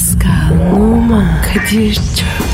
Pascal, Oman, Kadir çok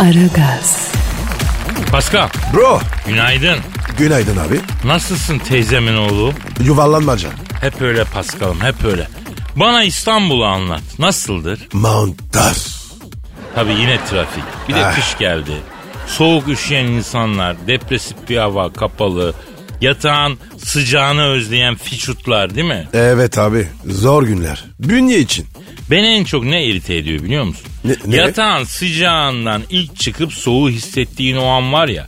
Aragaz, Pascal, Bro. günaydın. Günaydın abi. Nasılsın teyzemin oğlu? Yuvarlanmaca. Hep öyle Pascal'ım, hep öyle. Bana İstanbul'u anlat. Nasıldır? Mantar. Tabii yine trafik. Bir de Ah. kış geldi. Soğuk üşüyen insanlar, depresif bir hava, kapalı. Yatağın sıcağını özleyen fiçutlar değil mi? Evet abi. Zor günler. Bünye için. Beni en çok ne irite ediyor biliyor musun? Ne- ne? Yatağın sıcağından ilk çıkıp soğuğu hissettiğin o an var ya.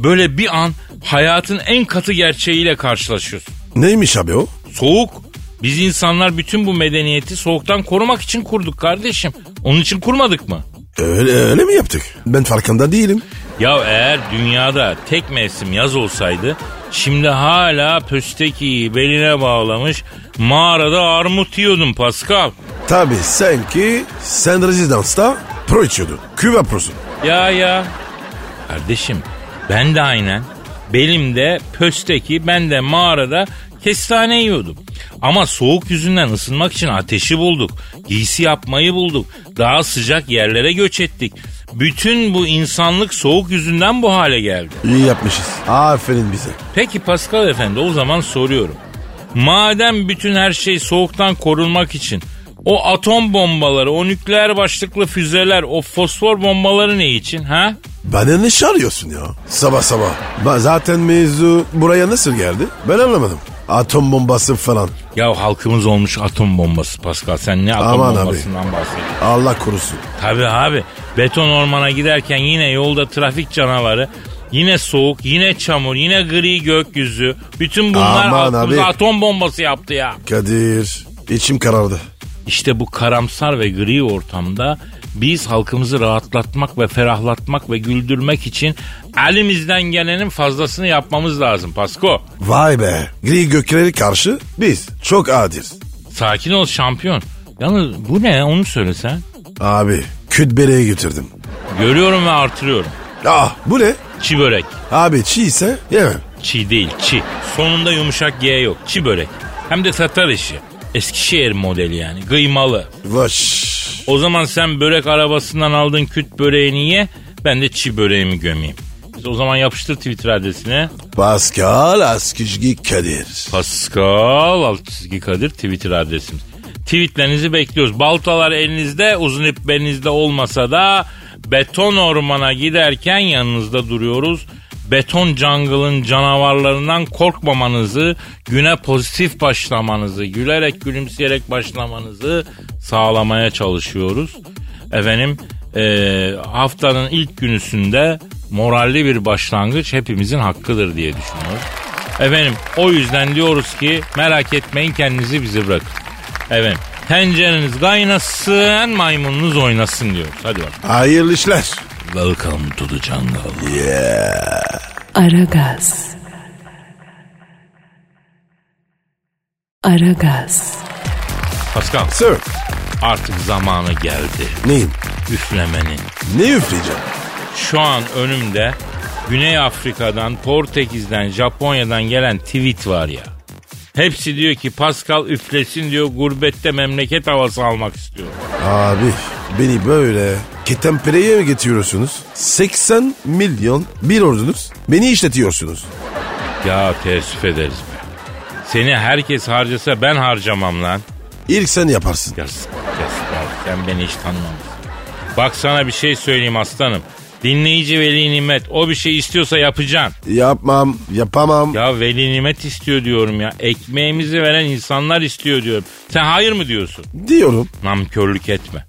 Böyle bir an hayatın en katı gerçeğiyle karşılaşıyorsun. Neymiş abi o? Soğuk. Biz insanlar bütün bu medeniyeti soğuktan korumak için kurduk kardeşim. Onun için kurmadık mı? Öyle, öyle mi yaptık? Ben farkında değilim. Ya eğer dünyada tek mevsim yaz olsaydı şimdi hala pöstekiyi beline bağlamış mağarada armut yiyordun Pascal. Tabii sen ki sen rezidansta pro içiyordun. Küve prosu. Ya ya. Kardeşim ben de aynen belimde pösteki ben de mağarada kestane yiyordum. Ama soğuk yüzünden ısınmak için ateşi bulduk. Giysi yapmayı bulduk. Daha sıcak yerlere göç ettik. Bütün bu insanlık soğuk yüzünden bu hale geldi. İyi yapmışız. Aferin bize. Peki Pascal Efendi o zaman soruyorum. Madem bütün her şey soğuktan korunmak için o atom bombaları, o nükleer başlıklı füzeler, o fosfor bombaları ne için ha? Bana ne çağırıyorsun ya? Sabah sabah. Ba- Zaten mevzu buraya nasıl geldi? Ben anlamadım. Atom bombası falan. Ya halkımız olmuş atom bombası Pascal. Sen ne atom Aman abi. bombasından bahsediyorsun? Allah korusun. Tabii abi. Beton ormana giderken yine yolda trafik canavarı, yine soğuk, yine çamur, yine gri gökyüzü. Bütün bunlar Aman halkımıza abi. atom bombası yaptı ya. Kadir içim karardı. İşte bu karamsar ve gri ortamda biz halkımızı rahatlatmak ve ferahlatmak ve güldürmek için elimizden gelenin fazlasını yapmamız lazım Pasko. Vay be. Gri gökleri karşı biz çok adil. Sakin ol şampiyon. Yalnız bu ne onu söylesen. Abi küt bereğe götürdüm. Görüyorum ve artırıyorum. Ah bu ne? Çi börek. Abi çiğ ise yemem. Çiğ değil çi. Sonunda yumuşak G yok. Çi börek. Hem de Tatar işi. Eskişehir modeli yani. Kıymalı. Vaş. O zaman sen börek arabasından aldığın küt böreğini ye. Ben de çi böreğimi gömeyim. Biz o zaman yapıştır Twitter adresine. Pascal Askizgi Kadir. Pascal alt çizgi Kadir Twitter adresimiz. Tweetlerinizi bekliyoruz. Baltalar elinizde, uzun ip belinizde olmasa da beton ormana giderken yanınızda duruyoruz. Beton jungle'ın canavarlarından korkmamanızı, güne pozitif başlamanızı, gülerek gülümseyerek başlamanızı sağlamaya çalışıyoruz. Efendim eee, haftanın ilk günüsünde moralli bir başlangıç hepimizin hakkıdır diye düşünüyoruz. Efendim o yüzden diyoruz ki merak etmeyin kendinizi bize bırakın. Efendim tencereniz kaynasın maymununuz oynasın diyoruz. Hadi bak. Hayırlı işler. Welcome to the jungle. Aragaz. Aragaz, Pascal Sir. artık zamanı geldi. Neyim? Üflemenin. Ne üfleyeceğim? Şu an önümde Güney Afrika'dan, Portekiz'den, Japonya'dan gelen tweet var ya. Hepsi diyor ki Pascal üflesin diyor gurbette memleket havası almak istiyor. Abi beni böyle ketempereye mi getiriyorsunuz? 80 milyon bir ordunuz. Beni işletiyorsunuz. Ya teessüf ederiz be. Seni herkes harcasa ben harcamam lan. İlk sen yaparsın. Yazık, yazık abi. Sen beni hiç tanımamışsın. Bak sana bir şey söyleyeyim aslanım. Dinleyici veli nimet o bir şey istiyorsa yapacaksın. Yapmam, yapamam. Ya veli nimet istiyor diyorum ya. Ekmeğimizi veren insanlar istiyor diyorum. Sen hayır mı diyorsun? Diyorum. Namkörlük etme.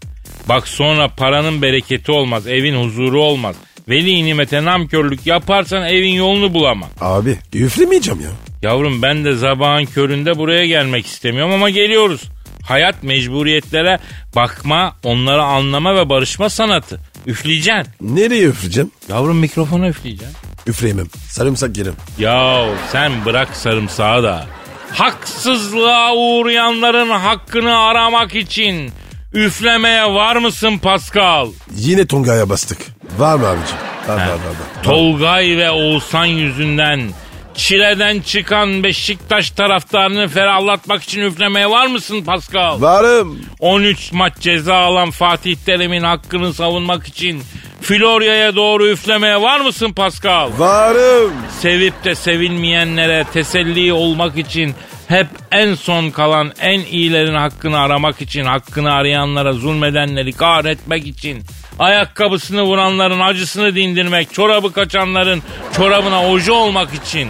Bak sonra paranın bereketi olmaz, evin huzuru olmaz. Veli nimete namkörlük yaparsan evin yolunu bulamam. Abi üflemeyeceğim ya. Yavrum ben de sabahın köründe buraya gelmek istemiyorum ama geliyoruz. Hayat mecburiyetlere bakma, onları anlama ve barışma sanatı. Üfleyeceksin. Nereye üfleyeceğim? Yavrum mikrofona üfleyeceksin. Üfleyemem. Sarımsak yerim. Ya sen bırak sarımsağı da. Haksızlığa uğrayanların hakkını aramak için üflemeye var mısın Pascal? Yine Tonga'ya bastık. Var mı abicim? Var var var. var. Tolgay ve Oğuzhan yüzünden çileden çıkan Beşiktaş taraftarını ferahlatmak için üflemeye var mısın Pascal? Varım. 13 maç ceza alan Fatih Terim'in hakkını savunmak için Florya'ya doğru üflemeye var mısın Pascal? Varım. Sevip de sevilmeyenlere teselli olmak için hep en son kalan en iyilerin hakkını aramak için, hakkını arayanlara zulmedenleri kahretmek için, ayakkabısını vuranların acısını dindirmek, çorabı kaçanların çorabına oje olmak için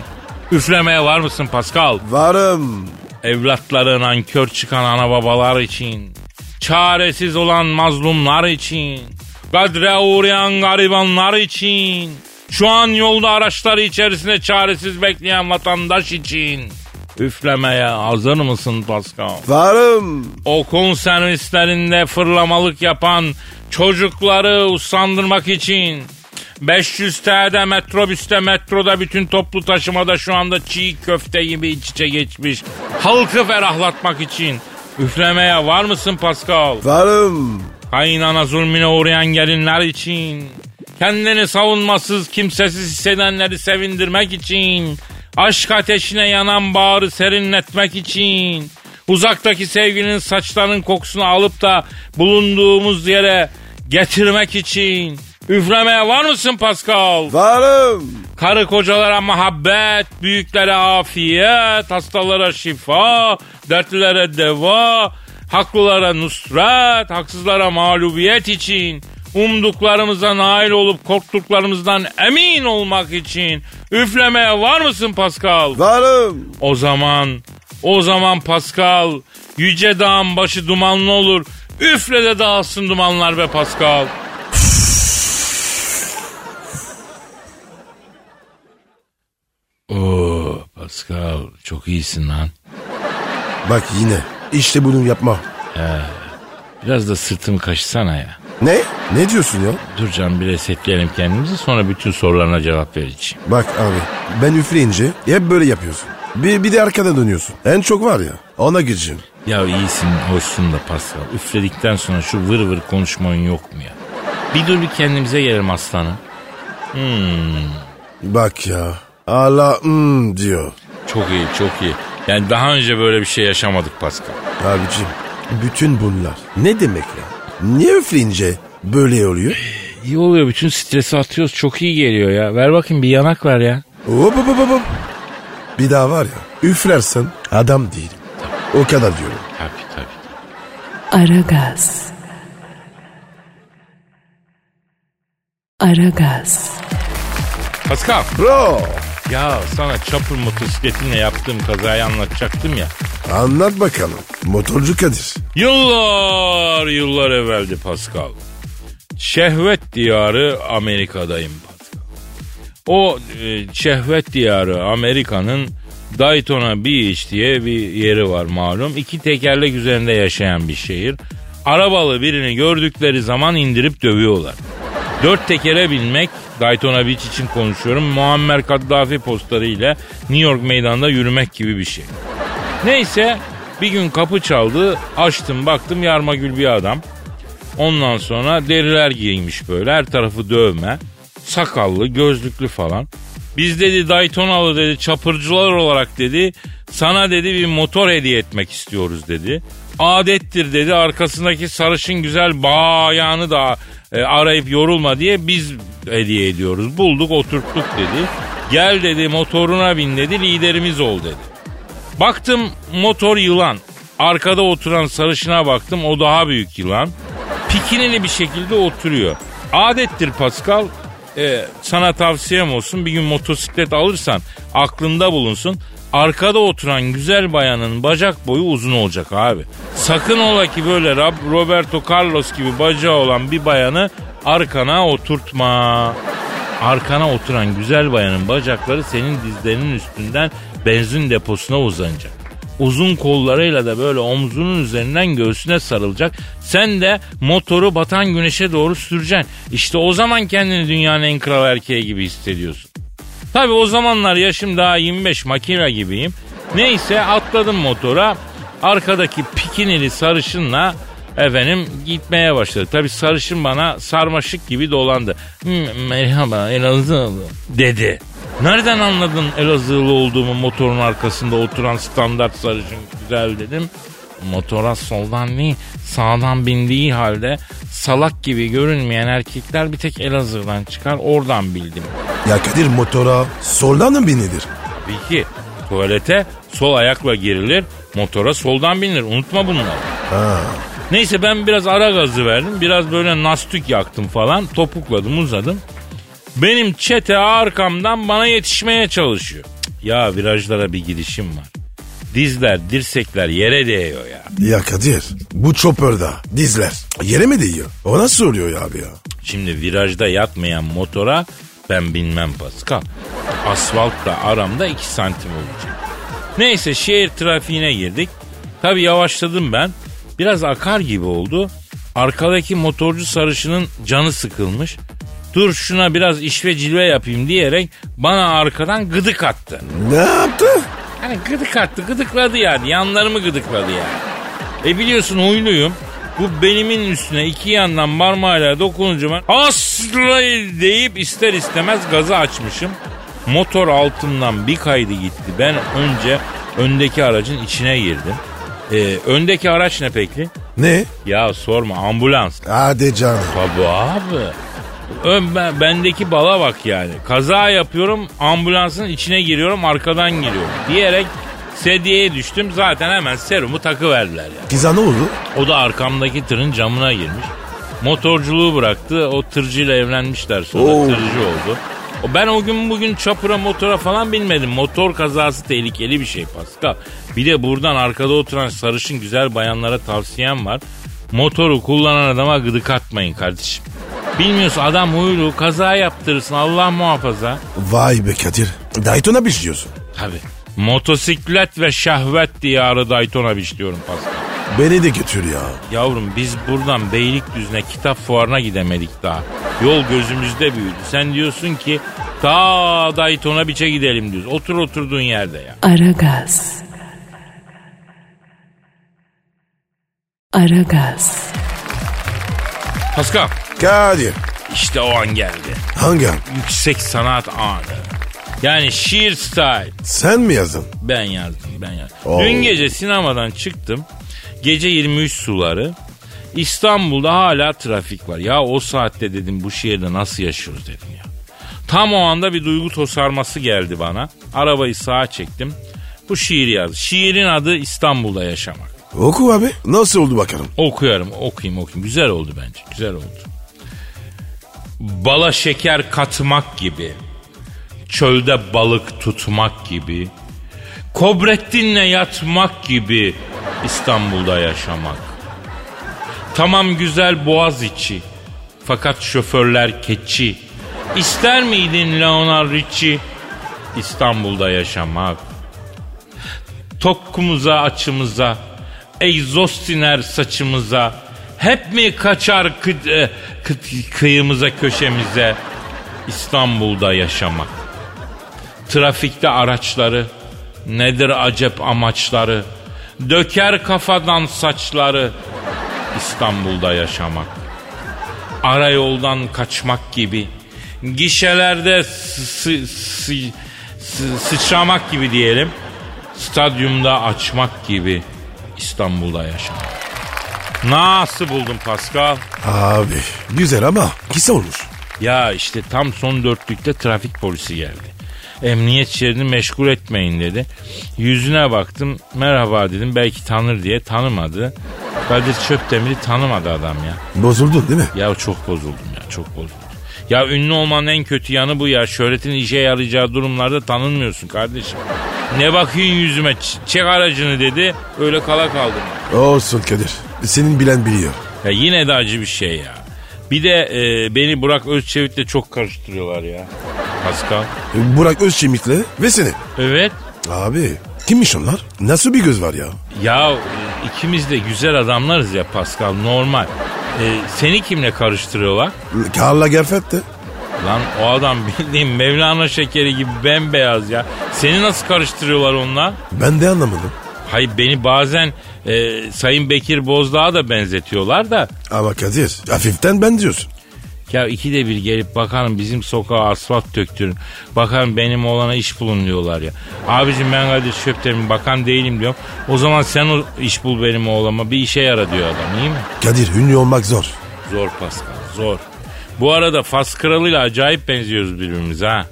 üflemeye var mısın Pascal? Varım. Evlatları nankör çıkan ana babalar için, çaresiz olan mazlumlar için, kadre uğrayan garibanlar için, şu an yolda araçları içerisinde çaresiz bekleyen vatandaş için üflemeye hazır mısın Pascal? Varım. Okul servislerinde fırlamalık yapan çocukları usandırmak için 500 TL'de metrobüste metroda bütün toplu taşımada şu anda çiğ köfte gibi iç içe geçmiş. Halkı ferahlatmak için üflemeye var mısın Pascal? Varım. Kaynana zulmüne uğrayan gelinler için. Kendini savunmasız, kimsesiz hissedenleri sevindirmek için. Aşk ateşine yanan bağrı serinletmek için. Uzaktaki sevgilinin saçlarının kokusunu alıp da bulunduğumuz yere getirmek için. Üflemeye var mısın Pascal? Varım. Karı kocalara muhabbet, büyüklere afiyet, hastalara şifa, dertlilere deva, haklılara nusret, haksızlara mağlubiyet için, umduklarımıza nail olup korktuklarımızdan emin olmak için üflemeye var mısın Pascal? Varım. O zaman, o zaman Pascal, yüce dağın başı dumanlı olur, üfle de dağılsın dumanlar be Pascal. Oo Pascal çok iyisin lan. Bak yine. İşte bunu yapma. Biraz da sırtımı kaşısana ya. Ne? Ne diyorsun ya? Dur canım bir resetleyelim kendimizi sonra bütün sorularına cevap vereceğim. Bak abi ben üfleyince hep böyle yapıyorsun. Bir, bir de arkadan dönüyorsun. En çok var ya ona gireceğim. Ya iyisin hoşsun da Pascal. Üfledikten sonra şu vır vır konuşmanın yok mu ya? Bir dur bir kendimize gelelim aslanım. Bak ya. Allah hmm diyor. Çok iyi çok iyi. Yani daha önce böyle bir şey yaşamadık Pascal. Abicim bütün bunlar ne demek ya? Niye üfleyince böyle oluyor? İyi oluyor bütün stresi atıyoruz çok iyi geliyor ya. Ver bakayım bir yanak ver ya. Hop hop hop hop. Bir daha var ya üflersen adam değilim. O kadar diyorum. Tabii tabii. Aragaz. Aragaz. Pascal Bro ya sana çapır motosikletinle yaptığım kazayı anlatacaktım ya. anlat bakalım. Motorcu Kadir. Yıllar yıllar evveldi Pascal. Şehvet diyarı Amerika'dayım Pascal. O e, şehvet diyarı Amerika'nın Daytona Beach diye bir yeri var malum. İki tekerlek üzerinde yaşayan bir şehir. Arabalı birini gördükleri zaman indirip dövüyorlar. Dört tekere binmek Daytona Beach için konuşuyorum. Muammer Kaddafi postları ile New York meydanında yürümek gibi bir şey. Neyse bir gün kapı çaldı. Açtım baktım yarmagül bir adam. Ondan sonra deriler giymiş böyle her tarafı dövme. Sakallı gözlüklü falan. Biz dedi Daytonalı dedi çapırcılar olarak dedi sana dedi bir motor hediye etmek istiyoruz dedi. Adettir dedi arkasındaki sarışın güzel bayanı da e, arayıp yorulma diye biz hediye ediyoruz. Bulduk oturttuk dedi. Gel dedi motoruna bin dedi liderimiz ol dedi. Baktım motor yılan. Arkada oturan sarışına baktım o daha büyük yılan. Pikinili bir şekilde oturuyor. Adettir Pascal. E, sana tavsiyem olsun bir gün motosiklet alırsan aklında bulunsun. Arkada oturan güzel bayanın bacak boyu uzun olacak abi. Sakın ola ki böyle Roberto Carlos gibi bacağı olan bir bayanı arkana oturtma. Arkana oturan güzel bayanın bacakları senin dizlerinin üstünden benzin deposuna uzanacak. Uzun kollarıyla da böyle omzunun üzerinden göğsüne sarılacak. Sen de motoru batan güneşe doğru süreceksin. İşte o zaman kendini dünyanın en kral erkeği gibi hissediyorsun. Tabi o zamanlar yaşım daha 25 makine gibiyim. Neyse atladım motora. Arkadaki pikinili sarışınla efendim gitmeye başladık. Tabi sarışın bana sarmaşık gibi dolandı. "Hmm, merhaba Elazığlı dedi. Nereden anladın Elazığlı olduğumu motorun arkasında oturan standart sarışın güzel dedim. Motora soldan değil sağdan bindiği halde salak gibi görünmeyen erkekler bir tek Elazığ'dan çıkar oradan bildim. Ya Kadir motora soldan mı binilir? Tabii ki tuvalete sol ayakla girilir motora soldan binilir unutma bunları. Ha. Neyse ben biraz ara gazı verdim. Biraz böyle nastük yaktım falan. Topukladım uzadım. Benim çete arkamdan bana yetişmeye çalışıyor. Cık, Ya virajlara bir gidişim var. Dizler, dirsekler yere değiyor ya. Ya Kadir bu chopper'da dizler yere mi değiyor? O nasıl oluyor ya abi ya? Şimdi virajda yatmayan motora ben binmem Pascal. Asfaltla aramda 2 santim olacak. Neyse şehir trafiğine girdik. Tabii yavaşladım ben. Biraz akar gibi oldu. Arkadaki motorcu sarışının canı sıkılmış. Dur şuna biraz iş ve cilve yapayım diyerek bana arkadan gıdık attı. Ne yaptı? Hani gıdık attı gıdıkladı yani yanlarımı gıdıkladı yani. E biliyorsun huyluyum. Bu belimin üstüne iki yandan parmağıyla dokununca ben asla deyip ister istemez gazı açmışım. Motor altımdan bir kaydı gitti. Ben önce öndeki aracın içine girdim. Ee, öndeki araç ne peki? Ne? Ya sorma ambulans. Hadi canım. Tabii abi. Ön, ben, bendeki bala bak yani. Kaza yapıyorum ambulansın içine giriyorum arkadan giriyorum. Diyerek sedyeye düştüm zaten hemen serumu takıverdiler ya. Kiza ne oldu? O da arkamdaki tırın camına girmiş. Motorculuğu bıraktı. O tırcıyla evlenmişler sonra Oo. tırcı oldu. Ben o gün bugün çapura motora falan binmedim. Motor kazası tehlikeli bir şey Pascal. Bir de buradan arkada oturan sarışın güzel bayanlara tavsiyem var. Motoru kullanan adama gıdık atmayın kardeşim. Bilmiyorsun adam huylu kaza yaptırırsın Allah muhafaza. Vay be Kadir. Daytona biçiyorsun. Tabi. Motosiklet ve şehvet diyarı Daytona diyorum Pascal. Beni de götür ya. Yavrum biz buradan Beylikdüzü'ne kitap fuarına gidemedik daha. Yol gözümüzde büyüdü. Sen diyorsun ki ta Daytona biçe gidelim diyoruz. Otur oturduğun yerde ya. Aragaz. Aragaz. Pascal Kadir. işte o an geldi. Hangi an? Yüksek sanat anı. Yani şiir style. Sen mi yazdın? Ben yazdım ben yazdım. Oo. Dün gece sinemadan çıktım. Gece 23 suları. İstanbul'da hala trafik var. Ya o saatte dedim bu şehirde nasıl yaşıyoruz dedim ya. Tam o anda bir duygu tosarması geldi bana. Arabayı sağa çektim. Bu şiir yazdı. Şiirin adı İstanbul'da yaşamak. Oku abi. Nasıl oldu bakalım? Okuyarım, okuyayım, okuyayım. Güzel oldu bence, güzel oldu. Bala şeker katmak gibi, çölde balık tutmak gibi, Kobrettin'le yatmak gibi İstanbul'da yaşamak. Tamam güzel boğaz içi, fakat şoförler keçi. İster miydin Leonard Ricci İstanbul'da yaşamak? Tokkumuza açımıza, egzoz iner saçımıza, hep mi kaçar kı- e, kı- kıyımıza köşemize İstanbul'da yaşamak? Trafikte araçları, nedir acep amaçları, döker kafadan saçları İstanbul'da yaşamak. Ara yoldan kaçmak gibi, gişelerde sı- sı- sı- sı- sıçramak gibi diyelim, stadyumda açmak gibi İstanbul'da yaşamak. Nasıl buldun Pascal? Abi güzel ama kısa olmuş. Ya işte tam son dörtlükte trafik polisi geldi. Emniyet şeridini meşgul etmeyin dedi. Yüzüne baktım merhaba dedim belki tanır diye tanımadı. Kadir Çöpdemir'i tanımadı adam ya. Bozuldun değil mi? Ya çok bozuldum ya çok bozuldum. Ya ünlü olmanın en kötü yanı bu ya. Şöhretin işe yarayacağı durumlarda tanınmıyorsun kardeşim. Ne bakıyorsun yüzüme çek aracını dedi öyle kala kaldım. Olsun Kadir. Senin bilen biliyor. Ya yine de acı bir şey ya. Bir de e, beni Burak Özçevit'le çok karıştırıyorlar ya. Pascal. Burak Özçemit'le ve seni. Evet. Abi Kimmiş onlar? Nasıl bir göz var ya? Ya e, ikimiz de güzel adamlarız ya Pascal normal. E, seni kimle karıştırıyorlar? Karla Gerfet de. Lan o adam bildiğin Mevlana şekeri gibi bembeyaz ya. Seni nasıl karıştırıyorlar onunla? Ben de anlamadım. Hayır beni bazen e, Sayın Bekir Bozdağ'a da benzetiyorlar da. Ama Kadir hafiften ben diyorsun. Ya ikide bir gelip bakalım bizim sokağa asfalt döktürün. Bakalım benim oğlana iş bulun diyorlar ya. Abicim ben Kadir Şöpter'im bakan değilim diyorum. O zaman sen o iş bul benim oğlama bir işe yara diyor adam iyi mi? Kadir ünlü olmak zor. Zor Pascal zor. Bu arada Fas kralıyla acayip benziyoruz birbirimize ha.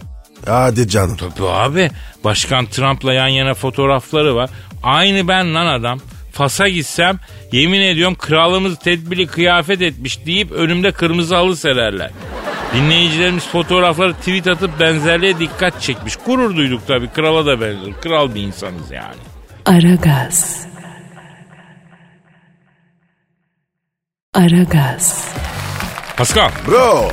Hadi canım. Tabii abi. Başkan Trump'la yan yana fotoğrafları var. Aynı ben lan adam. Fas'a gitsem yemin ediyorum kralımız tedbiri kıyafet etmiş deyip önümde kırmızı halı sererler. Dinleyicilerimiz fotoğrafları tweet atıp benzerliğe dikkat çekmiş. Gurur duyduk tabii. Krala da benziyor. Kral bir insanız yani. Aragaz. Aragaz. Pascal, Bro.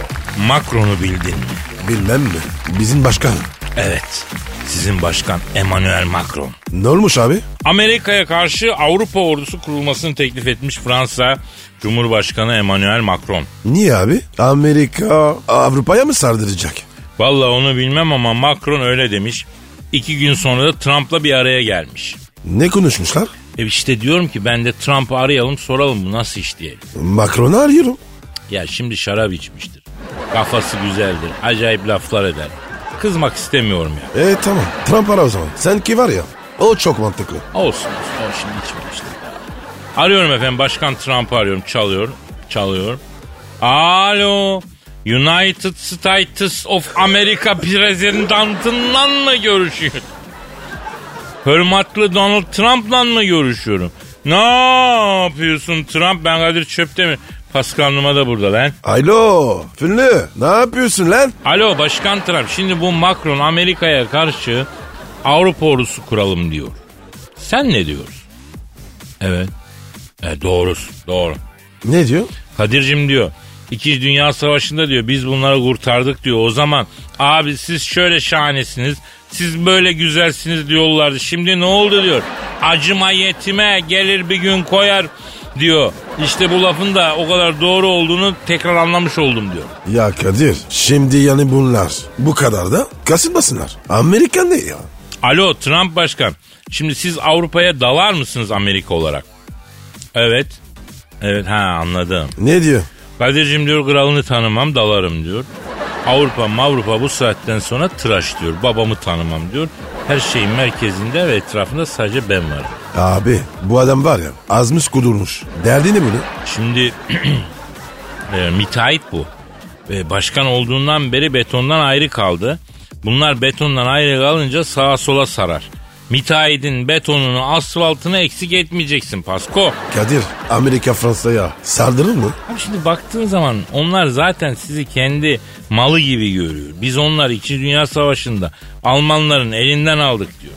Macron'u bildin mi? Bilmem mi? Bizim başkan. Evet. Sizin başkan Emmanuel Macron. Ne olmuş abi? Amerika'ya karşı Avrupa ordusu kurulmasını teklif etmiş Fransa Cumhurbaşkanı Emmanuel Macron. Niye abi? Amerika Avrupa'ya mı sardıracak? Vallahi onu bilmem ama Macron öyle demiş. İki gün sonra da Trump'la bir araya gelmiş. Ne konuşmuşlar? E işte diyorum ki ben de Trump'ı arayalım soralım bu nasıl iş diyelim. Macron'u arıyorum. Ya şimdi şarap içmiştir. Kafası güzeldir. Acayip laflar eder. Kızmak istemiyorum ya. E tamam. Trump ara o zaman. Sen ki var ya. O çok mantıklı. Olsun olsun. O şimdi içmemiştir. Arıyorum efendim. Başkan Trump'ı arıyorum. Çalıyor. Çalıyor. Alo. United States of America President'ından mı görüşüyor? Hürmetli Donald Trump'la mı görüşüyorum? Ne yapıyorsun Trump? Ben Kadir Çöp'te mi? Pascal Numa da burada lan. Alo. Fünlü. Ne yapıyorsun lan? Alo Başkan Trump şimdi bu Macron Amerika'ya karşı Avrupa ordusu kuralım diyor. Sen ne diyorsun? Evet. E, doğrusu doğru. Ne diyor? Kadir'cim diyor. İkinci Dünya Savaşı'nda diyor biz bunları kurtardık diyor. O zaman abi siz şöyle şahanesiniz. Siz böyle güzelsiniz diyorlardı. Şimdi ne oldu diyor. Acıma yetime gelir bir gün koyar diyor. İşte bu lafın da o kadar doğru olduğunu tekrar anlamış oldum diyor. Ya Kadir. Şimdi yani bunlar. Bu kadar da kasılmasınlar. Amerikan ne ya? Alo Trump başkan. Şimdi siz Avrupa'ya dalar mısınız Amerika olarak? Evet. Evet ha anladım. Ne diyor? Kadir'cim diyor kralını tanımam dalarım diyor. Avrupa Avrupa bu saatten sonra tıraş diyor. Babamı tanımam diyor. Her şeyin merkezinde ve etrafında sadece ben varım. Abi bu adam var ya azmış kudurmuş. Derdi ne bunu? Şimdi e, müteahhit bu. E, başkan olduğundan beri betondan ayrı kaldı. Bunlar betondan ayrı kalınca sağa sola sarar. Müteahhitin betonunu asfaltını eksik etmeyeceksin Pasko. Kadir Amerika Fransa'ya sardırır mı? Abi şimdi baktığın zaman onlar zaten sizi kendi malı gibi görüyor. Biz onlar 2. Dünya Savaşı'nda Almanların elinden aldık diyor.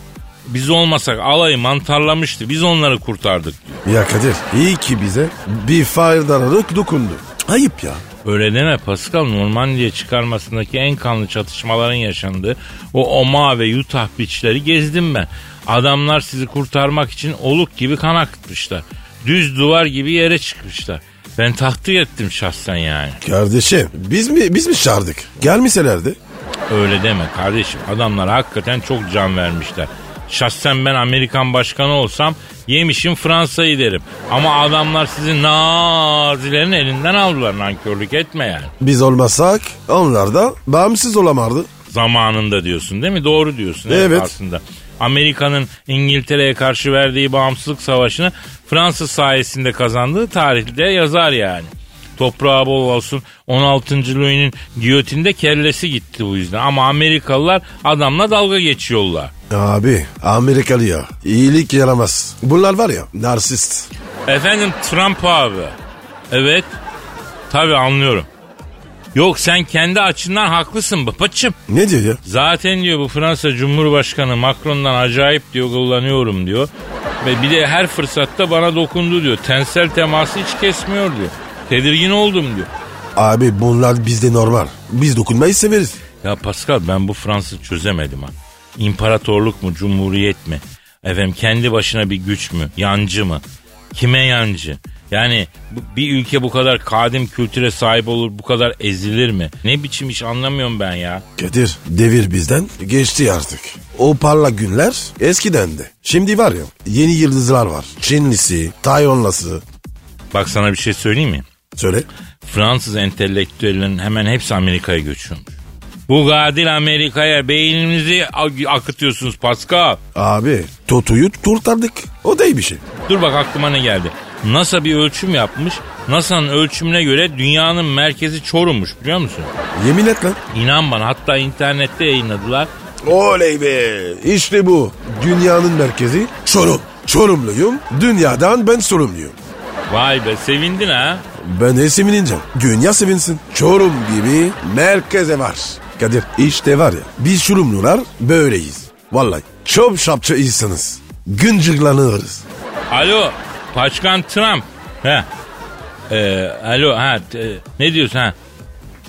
Biz olmasak alayı mantarlamıştı. Biz onları kurtardık diyor. Ya Kadir iyi ki bize bir faydalanık dokundu. Ayıp ya. Öyle deme Pascal Normandiya çıkarmasındaki en kanlı çatışmaların yaşandığı o Oma ve Utah beachleri gezdim ben. Adamlar sizi kurtarmak için oluk gibi kan akıtmışlar. Düz duvar gibi yere çıkmışlar. Ben takdir ettim şahsen yani. Kardeşim biz mi biz mi çağırdık? Gelmeselerdi. Öyle deme kardeşim. Adamlar hakikaten çok can vermişler. Şahsen ben Amerikan başkanı olsam yemişim Fransa'yı derim. Ama adamlar sizi nazilerin elinden aldılar nankörlük etme yani. Biz olmasak onlar da bağımsız olamazdı. Zamanında diyorsun değil mi? Doğru diyorsun. Evet. Aslında. Amerika'nın İngiltere'ye karşı verdiği bağımsızlık savaşını Fransa sayesinde kazandığı tarihte yazar yani. Toprağı bol olsun 16. Louis'nin giyotinde kellesi gitti bu yüzden. Ama Amerikalılar adamla dalga geçiyorlar. Abi Amerikalı ya iyilik yaramaz. Bunlar var ya narsist. Efendim Trump abi. Evet. Tabii anlıyorum. Yok sen kendi açından haklısın babacım. Ne diyor ya? Zaten diyor bu Fransa Cumhurbaşkanı Macron'dan acayip diyor kullanıyorum diyor. Ve bir de her fırsatta bana dokundu diyor. Tensel teması hiç kesmiyor diyor. Tedirgin oldum diyor. Abi bunlar bizde normal. Biz dokunmayı severiz. Ya Pascal ben bu Fransız çözemedim ha. İmparatorluk mu cumhuriyet mi? Efendim kendi başına bir güç mü? Yancı mı? Kime yancı? Yani bir ülke bu kadar kadim kültüre sahip olur bu kadar ezilir mi? Ne biçim iş anlamıyorum ben ya. Kadir devir bizden geçti artık. O parlak günler eskiden de. Şimdi var ya yeni yıldızlar var. Çinlisi, Tayvanlısı. Bak sana bir şey söyleyeyim mi? Söyle. Fransız entelektüellerin hemen hepsi Amerika'ya göçüyormuş. Bu gadil Amerika'ya beyninizi ak- akıtıyorsunuz Pascal. Abi Toto'yu kurtardık. O da iyi bir şey. Dur bak aklıma ne geldi. NASA bir ölçüm yapmış. NASA'nın ölçümüne göre dünyanın merkezi Çorum'muş biliyor musun? Yemin et lan. İnan bana hatta internette yayınladılar. Oley be. İşte bu. Dünyanın merkezi Çorum. Çorumluyum. Dünyadan ben sorumluyum. Vay be sevindin ha. Ben de sevineceğim. Dünya sevinsin. Çorum gibi merkeze var. Kadir işte var ya biz Çorumlular böyleyiz. Vallahi çok şapça iyisiniz. Güncüklanırız. Alo Başkan Trump. He. Ee, alo ha t- ne diyorsun ha?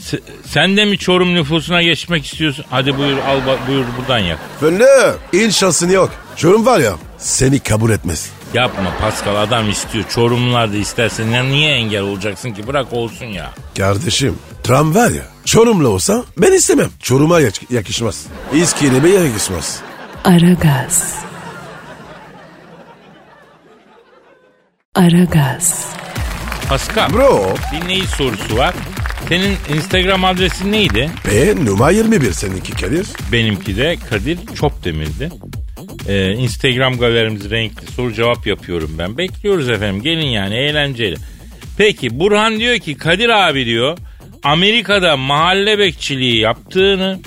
S- sen de mi Çorum nüfusuna geçmek istiyorsun? Hadi buyur al buyur buradan yak. Fındık. İn şansın yok. Çorum var ya seni kabul etmez. Yapma Pascal adam istiyor. Çorumlular da istersen ya niye engel olacaksın ki? Bırak olsun ya. Kardeşim Trump var ya Çorumlu olsa ben istemem. Çorum'a yak- yakışmaz. İskilime yakışmaz. Aragaz. Aragaz. Pascal Bro dinleyici sorusu var. Senin Instagram adresin neydi? be numara 21 seninki Kadir. Benimki de Kadir Çopdemir'di. Ee, Instagram galerimiz renkli soru cevap yapıyorum ben. Bekliyoruz efendim gelin yani eğlenceli. Peki Burhan diyor ki Kadir abi diyor Amerika'da mahalle bekçiliği yaptığını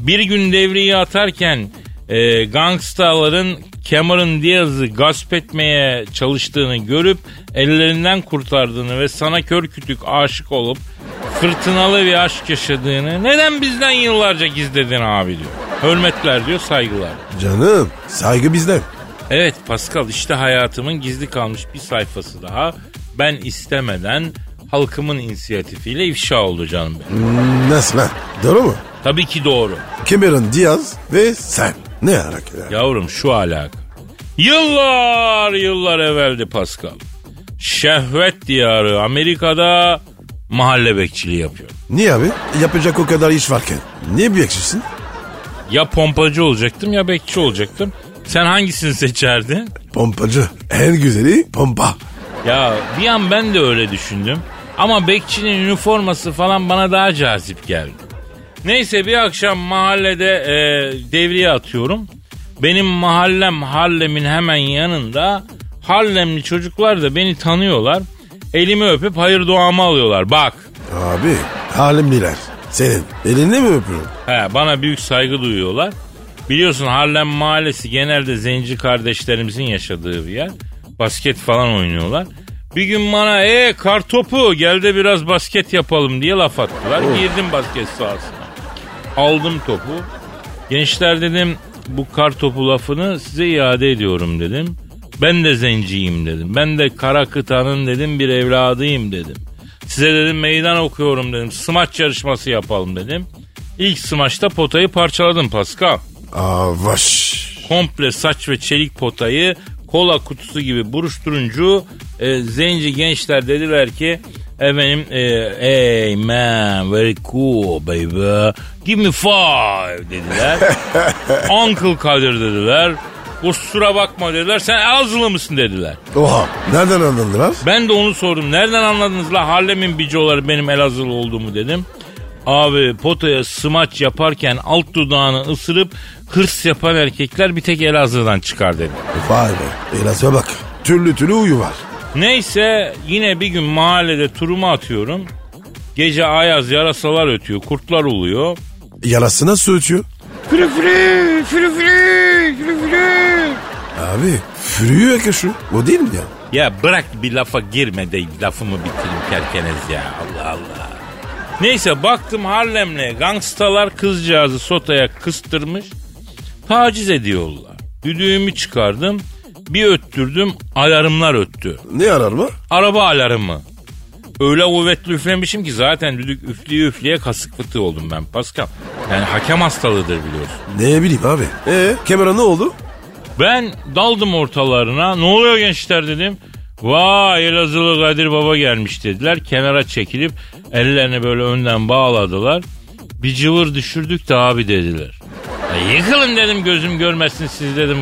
bir gün devriye atarken e, gangstaların Cameron Diaz'ı gasp etmeye çalıştığını görüp ellerinden kurtardığını ve sana kör kütük aşık olup fırtınalı bir aşk yaşadığını neden bizden yıllarca gizledin abi diyor. Hürmetler diyor saygılar. Canım saygı bizden. Evet Pascal işte hayatımın gizli kalmış bir sayfası daha. Ben istemeden halkımın inisiyatifiyle ifşa oldu canım benim. Nasıl lan? Doğru mu? Tabii ki doğru. Cameron Diaz ve sen. Ne hareket? Yavrum şu alaka. Yıllar yıllar evveldi Pascal. Şehvet diyarı Amerika'da mahalle bekçiliği yapıyor. Niye abi? Yapacak o kadar iş varken. Niye bekçisin? Ya pompacı olacaktım ya bekçi olacaktım. Sen hangisini seçerdin? Pompacı. En güzeli pompa. Ya bir an ben de öyle düşündüm. Ama bekçinin üniforması falan bana daha cazip geldi. Neyse bir akşam mahallede e, devriye atıyorum. Benim mahallem Harlem'in hemen yanında. Harlemli çocuklar da beni tanıyorlar. Elimi öpüp hayır duamı alıyorlar. Bak. Abi halimliler. Senin elini mi öpüyorum? He, bana büyük saygı duyuyorlar. Biliyorsun Harlem mahallesi genelde zenci kardeşlerimizin yaşadığı bir yer. Basket falan oynuyorlar. Bir gün bana e kar topu gel de biraz basket yapalım diye laf attılar. Girdim basket sahasına. Aldım topu. Gençler dedim bu kar topu lafını size iade ediyorum dedim. Ben de zenciyim dedim. Ben de kara kıtanın dedim bir evladıyım dedim. Size dedim meydan okuyorum dedim. Smaç yarışması yapalım dedim. İlk smaçta potayı parçaladım Pascal. Aa vaş. Komple saç ve çelik potayı kola kutusu gibi buruşturuncu e, zenci gençler dediler ki efendim e, hey man very cool baby give me five dediler. Uncle Kadir dediler. Kusura bakma dediler. Sen Elazığlı mısın dediler. Oha nereden anladılar? Ben de onu sordum. Nereden anladınız la Harlem'in bicoları benim Elazığlı olduğumu dedim. Abi potaya smaç yaparken alt dudağını ısırıp hırs yapan erkekler bir tek Elazığ'dan çıkar dedi. Vay be Elazığ'a bak. Türlü türlü uyu var. Neyse yine bir gün mahallede turumu atıyorum. Gece ayaz yarasalar ötüyor, kurtlar uluyor. Yarasına su ötüyor. Fırı fırı, fırı fırı, fırı fırı. Abi fürüyor ya şu. O değil mi ya? Ya bırak bir lafa girme de lafımı bitireyim kerkenez ya Allah Allah. Neyse baktım Harlem'le gangstalar kızcağızı sotaya kıstırmış. Taciz ediyorlar. Düdüğümü çıkardım. Bir öttürdüm alarmlar öttü. Ne arar mı? Araba alarmı. Öyle kuvvetli üflemişim ki zaten düdük üfleye üfleye kasık fıtığı oldum ben Pascal. Yani hakem hastalığıdır biliyorsun. Ne bileyim abi. Ee Cameron ne oldu? Ben daldım ortalarına. Ne oluyor gençler dedim. Vay Elazığlı Kadir Baba gelmiş dediler. Kenara çekilip ellerini böyle önden bağladılar. Bir cıvır düşürdük de abi dediler. Ya yıkılın dedim gözüm görmesin siz dedim.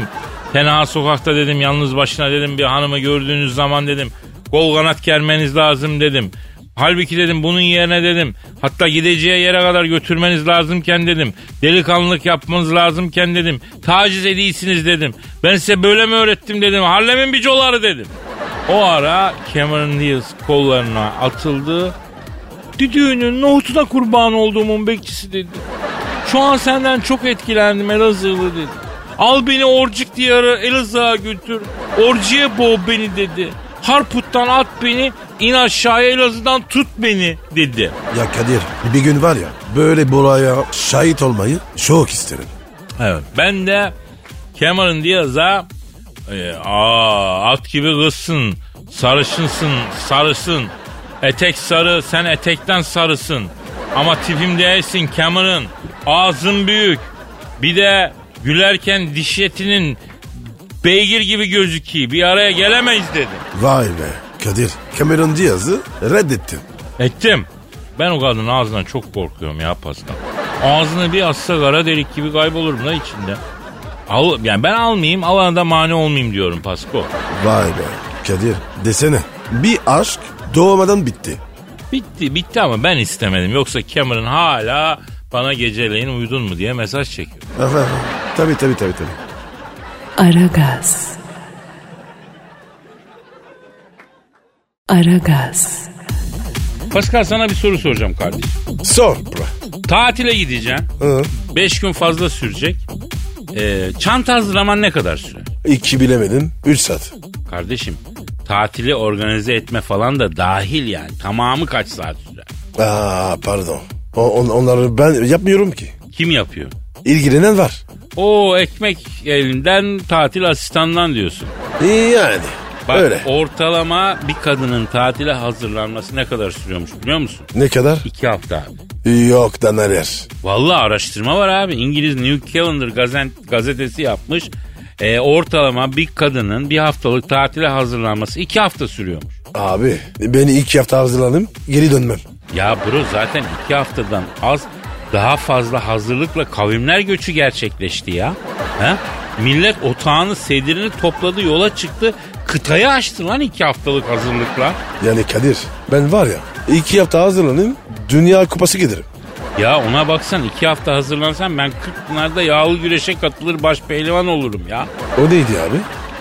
Tenha sokakta dedim yalnız başına dedim bir hanımı gördüğünüz zaman dedim. Kol kanat germeniz lazım dedim. Halbuki dedim bunun yerine dedim. Hatta gideceği yere kadar götürmeniz lazımken dedim. Delikanlılık yapmanız lazımken dedim. Taciz ediysiniz dedim. Ben size böyle mi öğrettim dedim. Harlem'in bicoları dedim. O ara Cameron Diaz kollarına atıldı. Düdüğünün nohutuna kurban olduğumun bekçisi dedi. Şu an senden çok etkilendim Elazığlı dedi. Al beni Orcuk diyarı Elazığ'a götür. Orcuya boğ beni dedi. Harput'tan at beni, in aşağıya Elazığ'dan tut beni dedi. Ya Kadir bir gün var ya böyle buraya şahit olmayı çok isterim. Evet. Ben de Cameron Diaz'a e, aa, at gibi kızsın, sarışınsın, sarısın. Etek sarı, sen etekten sarısın. Ama tipim değilsin Cameron. Ağzın büyük. Bir de gülerken diş etinin beygir gibi gözüküyor. Bir araya gelemeyiz dedi. Vay be Kadir Cameron Diaz'ı reddettim. Ettim. Ben o kadının ağzından çok korkuyorum ya Pascal. Ağzını bir assa kara delik gibi kaybolurum da içinde. Al, yani ben almayayım alana da mani olmayayım diyorum Pasko. Vay be Kadir desene bir aşk doğmadan bitti. Bitti bitti ama ben istemedim. Yoksa Cameron hala bana geceleyin uyudun mu diye mesaj çekiyor. Tabii tabii tabii tabii. Aragaz. Aragaz. Pascal sana bir soru soracağım kardeşim. Sor bro. Tatile gideceksin. Hı. 5 gün fazla sürecek. Ee, çanta hazırlaman ne kadar sürer? İki bilemedim. Üç saat. Kardeşim tatili organize etme falan da dahil yani. Tamamı kaç saat sürer? Aa pardon. O, on- onları ben yapmıyorum ki. Kim yapıyor? İlgilenen var. O ekmek elinden tatil asistandan diyorsun. İyi yani. Bak Öyle. ortalama bir kadının tatile hazırlanması ne kadar sürüyormuş biliyor musun? Ne kadar? İki hafta abi. Yok da neler. Vallahi araştırma var abi. İngiliz New Calendar gazet, gazetesi yapmış. Ee, ortalama bir kadının bir haftalık tatile hazırlanması iki hafta sürüyormuş. Abi beni iki hafta hazırlanım geri dönmem. Ya bro zaten iki haftadan az daha fazla hazırlıkla kavimler göçü gerçekleşti ya. Ha? Millet otağını sedirini topladı yola çıktı. Kıtayı açtı lan iki haftalık hazırlıkla. Yani Kadir ben var ya iki hafta hazırlanayım dünya kupası giderim. Ya ona baksan iki hafta hazırlansam ben 40 pınarda yağlı güreşe katılır baş pehlivan olurum ya. O neydi abi?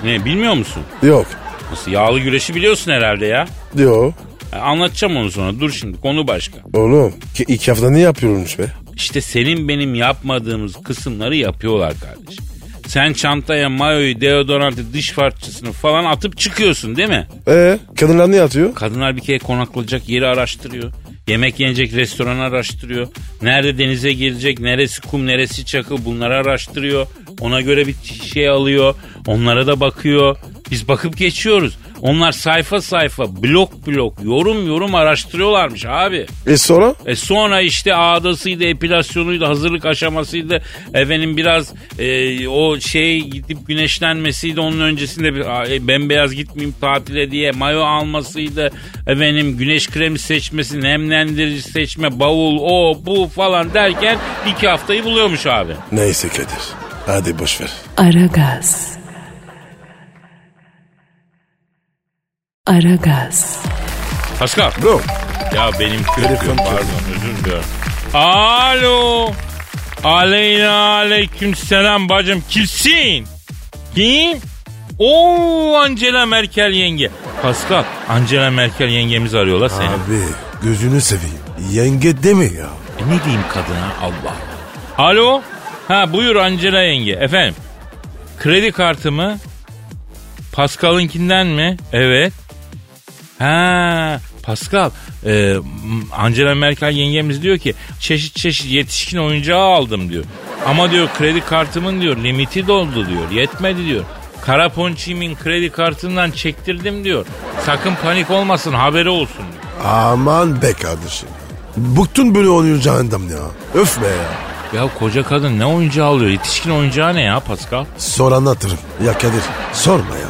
Ne bilmiyor musun? Yok. Nasıl yağlı güreşi biliyorsun herhalde ya. Yok. Ha, Anlatacağım onu sonra dur şimdi konu başka. Oğlum ki iki hafta ne yapıyormuş be? İşte senin benim yapmadığımız kısımları yapıyorlar kardeşim. Sen çantaya mayoyu, deodorantı, diş fırçasını falan atıp çıkıyorsun değil mi? Ee, kadınlar ne atıyor? Kadınlar bir kere konaklayacak yeri araştırıyor. Yemek yenecek restoranı araştırıyor. Nerede denize girecek, neresi kum, neresi çakıl bunları araştırıyor. Ona göre bir şey alıyor. Onlara da bakıyor. Biz bakıp geçiyoruz. Onlar sayfa sayfa, blok blok, yorum yorum araştırıyorlarmış abi. E sonra? E sonra işte ağdasıydı, epilasyonuydu, hazırlık aşamasıydı. Efendim biraz e, o şey gidip güneşlenmesiydi. Onun öncesinde bir e, bembeyaz gitmeyeyim tatile diye mayo almasıydı. Efendim güneş kremi seçmesi, nemlendirici seçme, bavul, o bu falan derken iki haftayı buluyormuş abi. Neyse Kadir. Hadi boş ver. Aragaz. Aragaz. Pascal. Bro. Ya benim kötü Telefon pardon özür diliyorum. Alo. Aleyna aleyküm selam bacım kimsin? Kim? Oo Angela Merkel yenge. Pascal Angela Merkel yengemiz arıyorlar seni. Abi gözünü seveyim. Yenge deme ya. E ne diyeyim kadına Allah. Alo. Ha buyur Angela yenge. Efendim. Kredi kartımı Pascal'ınkinden mi? Evet. Ha Pascal, e, Angela Merkel yengemiz diyor ki çeşit çeşit yetişkin oyuncağı aldım diyor. Ama diyor kredi kartımın diyor limiti doldu diyor. Yetmedi diyor. Kara ponçimin kredi kartından çektirdim diyor. Sakın panik olmasın haberi olsun diyor. Aman be kardeşim. Bıktın böyle oyuncağından ya. Öf be ya. Ya koca kadın ne oyuncağı alıyor? Yetişkin oyuncağı ne ya Pascal? Sonra anlatırım. Ya Kadir sorma ya.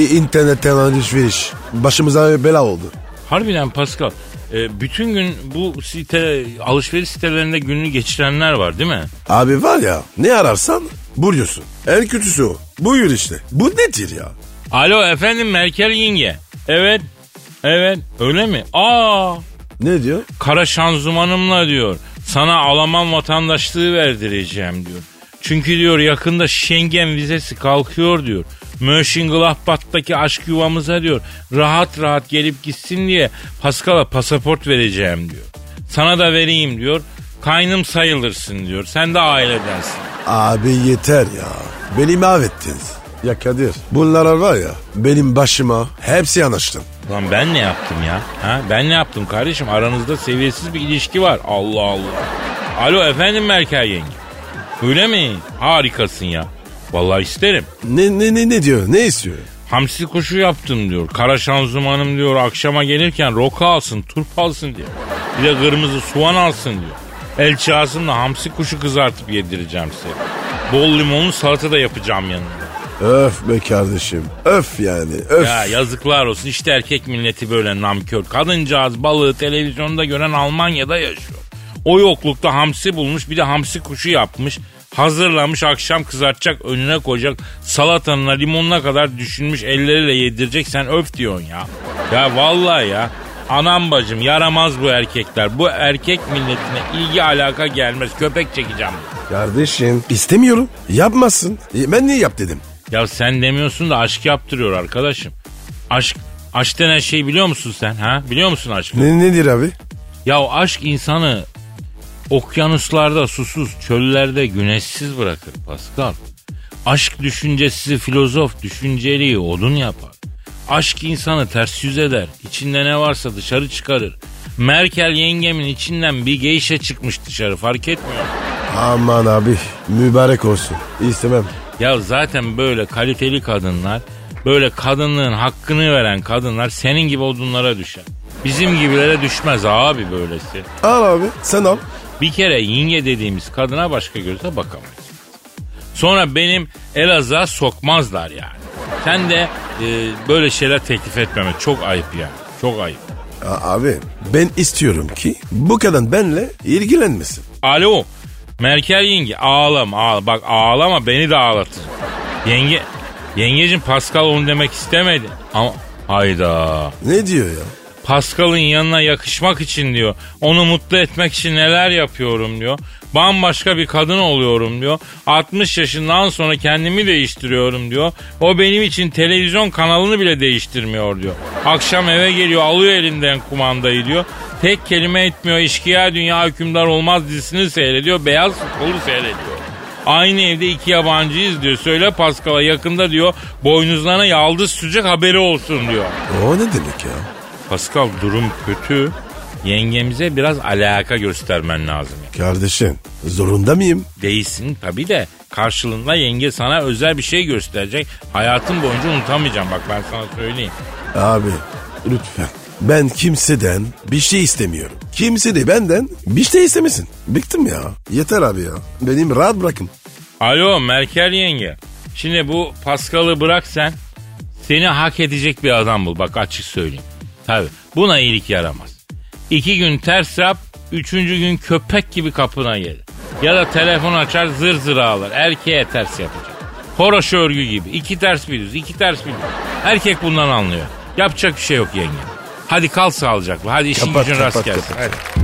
İ- İnternetten alışveriş. Başımıza bela oldu. Harbiden Pascal. e, bütün gün bu site alışveriş sitelerinde gününü geçirenler var değil mi? Abi var ya ne ararsan buluyorsun. En kötüsü o. Buyur işte. Bu nedir ya? Alo efendim Merkel yenge. Evet. Evet öyle mi? Aa Ne diyor? kara şanzımanımla diyor. Sana Alman vatandaşlığı verdireceğim diyor. Çünkü diyor yakında Schengen vizesi kalkıyor diyor. Mönchengladbach'taki aşk yuvamıza diyor rahat rahat gelip gitsin diye Pascal'a pasaport vereceğim diyor. Sana da vereyim diyor. Kaynım sayılırsın diyor. Sen de ailedensin. Abi yeter ya. Beni mahvettiniz. Ya Kadir bunlar var ya benim başıma hepsi yanaştım. Lan ben ne yaptım ya? Ha? Ben ne yaptım kardeşim? Aranızda seviyesiz bir ilişki var. Allah Allah. Alo efendim Merkel yenge. Öyle mi? Harikasın ya. Vallahi isterim. Ne ne ne ne diyor? Ne istiyor? Hamsi kuşu yaptım diyor. Kara şanzımanım diyor. Akşama gelirken roka alsın, turp alsın diyor. Bir de kırmızı soğan alsın diyor. Elçi ağzımla hamsi kuşu kızartıp yedireceğim size. Bol limonlu salata da yapacağım yanında. Öf be kardeşim. Öf yani. Öf. Ya yazıklar olsun işte erkek milleti böyle namkör. Kadıncağız balığı televizyonda gören Almanya'da yaşıyor. O yoklukta hamsi bulmuş bir de hamsi kuşu yapmış. Hazırlamış akşam kızartacak önüne koyacak salatanına limonuna kadar düşünmüş elleriyle yedirecek sen öf diyorsun ya. Ya vallahi ya anam bacım yaramaz bu erkekler. Bu erkek milletine ilgi alaka gelmez köpek çekeceğim. Kardeşim istemiyorum. Yapmasın. E, Ben niye yap dedim. Ya sen demiyorsun da aşk yaptırıyor arkadaşım. Aşk, aşk denen şey biliyor musun sen ha? Biliyor musun aşkı? Ne nedir abi? Ya aşk insanı okyanuslarda susuz, çöllerde güneşsiz bırakır Pascal. Aşk düşüncesizi filozof, düşünceliği odun yapar. Aşk insanı ters yüz eder. İçinde ne varsa dışarı çıkarır. Merkel yengemin içinden bir geyşe çıkmış dışarı fark etmiyor. Aman abi mübarek olsun. İstemem. Ya zaten böyle kaliteli kadınlar, böyle kadınlığın hakkını veren kadınlar senin gibi odunlara düşer. Bizim gibilere düşmez abi böylesi. Al abi sen al. Bir kere yenge dediğimiz kadına başka gözle bakamayız. Sonra benim Elazığ'a sokmazlar yani. Sen de e, böyle şeyler teklif etmeme çok ayıp yani. Çok ayıp. A- abi ben istiyorum ki bu kadın benle ilgilenmesin. Alo Merkel yenge ağlama ağla. Bak ağlama beni de ağlatır. Yenge yengecim Pascal onu demek istemedi. Ama hayda. Ne diyor ya? Pascal'ın yanına yakışmak için diyor. Onu mutlu etmek için neler yapıyorum diyor. Bambaşka bir kadın oluyorum diyor. 60 yaşından sonra kendimi değiştiriyorum diyor. O benim için televizyon kanalını bile değiştirmiyor diyor. Akşam eve geliyor alıyor elinden kumandayı diyor. Tek kelime etmiyor. İşkıya Dünya Hükümdar Olmaz dizisini seyrediyor. Beyaz futbolu seyrediyor. Aynı evde iki yabancıyız diyor. Söyle Pascal'a yakında diyor boynuzlarına yaldız sürecek haberi olsun diyor. O ne demek ya? Pascal durum kötü. Yengemize biraz alaka göstermen lazım. Kardeşim zorunda mıyım? Değilsin tabii de karşılığında yenge sana özel bir şey gösterecek. Hayatın boyunca unutamayacağım bak ben sana söyleyeyim. Abi lütfen. Ben kimseden bir şey istemiyorum. Kimse de benden bir şey istemesin. Bıktım ya. Yeter abi ya. Benim rahat bırakın. Alo Merkel yenge. Şimdi bu Pascal'ı bırak sen. Seni hak edecek bir adam bul bak açık söyleyeyim. Tabii buna iyilik yaramaz. İki gün ters yap, üçüncü gün köpek gibi kapına gelir. Ya da telefon açar zır zır ağlar. Erkeğe ters yapacak. Horoş örgü gibi. İki ters bir düz, iki ters bir düz. Erkek bundan anlıyor. Yapacak bir şey yok yenge. Hadi kal sağlıcakla. Hadi işin Kapat, gücün rast kapat, gelsin. kapat. Hadi.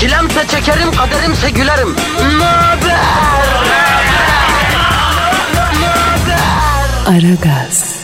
Çilemse çekerim, kaderimse gülerim. Möber! Aragaz.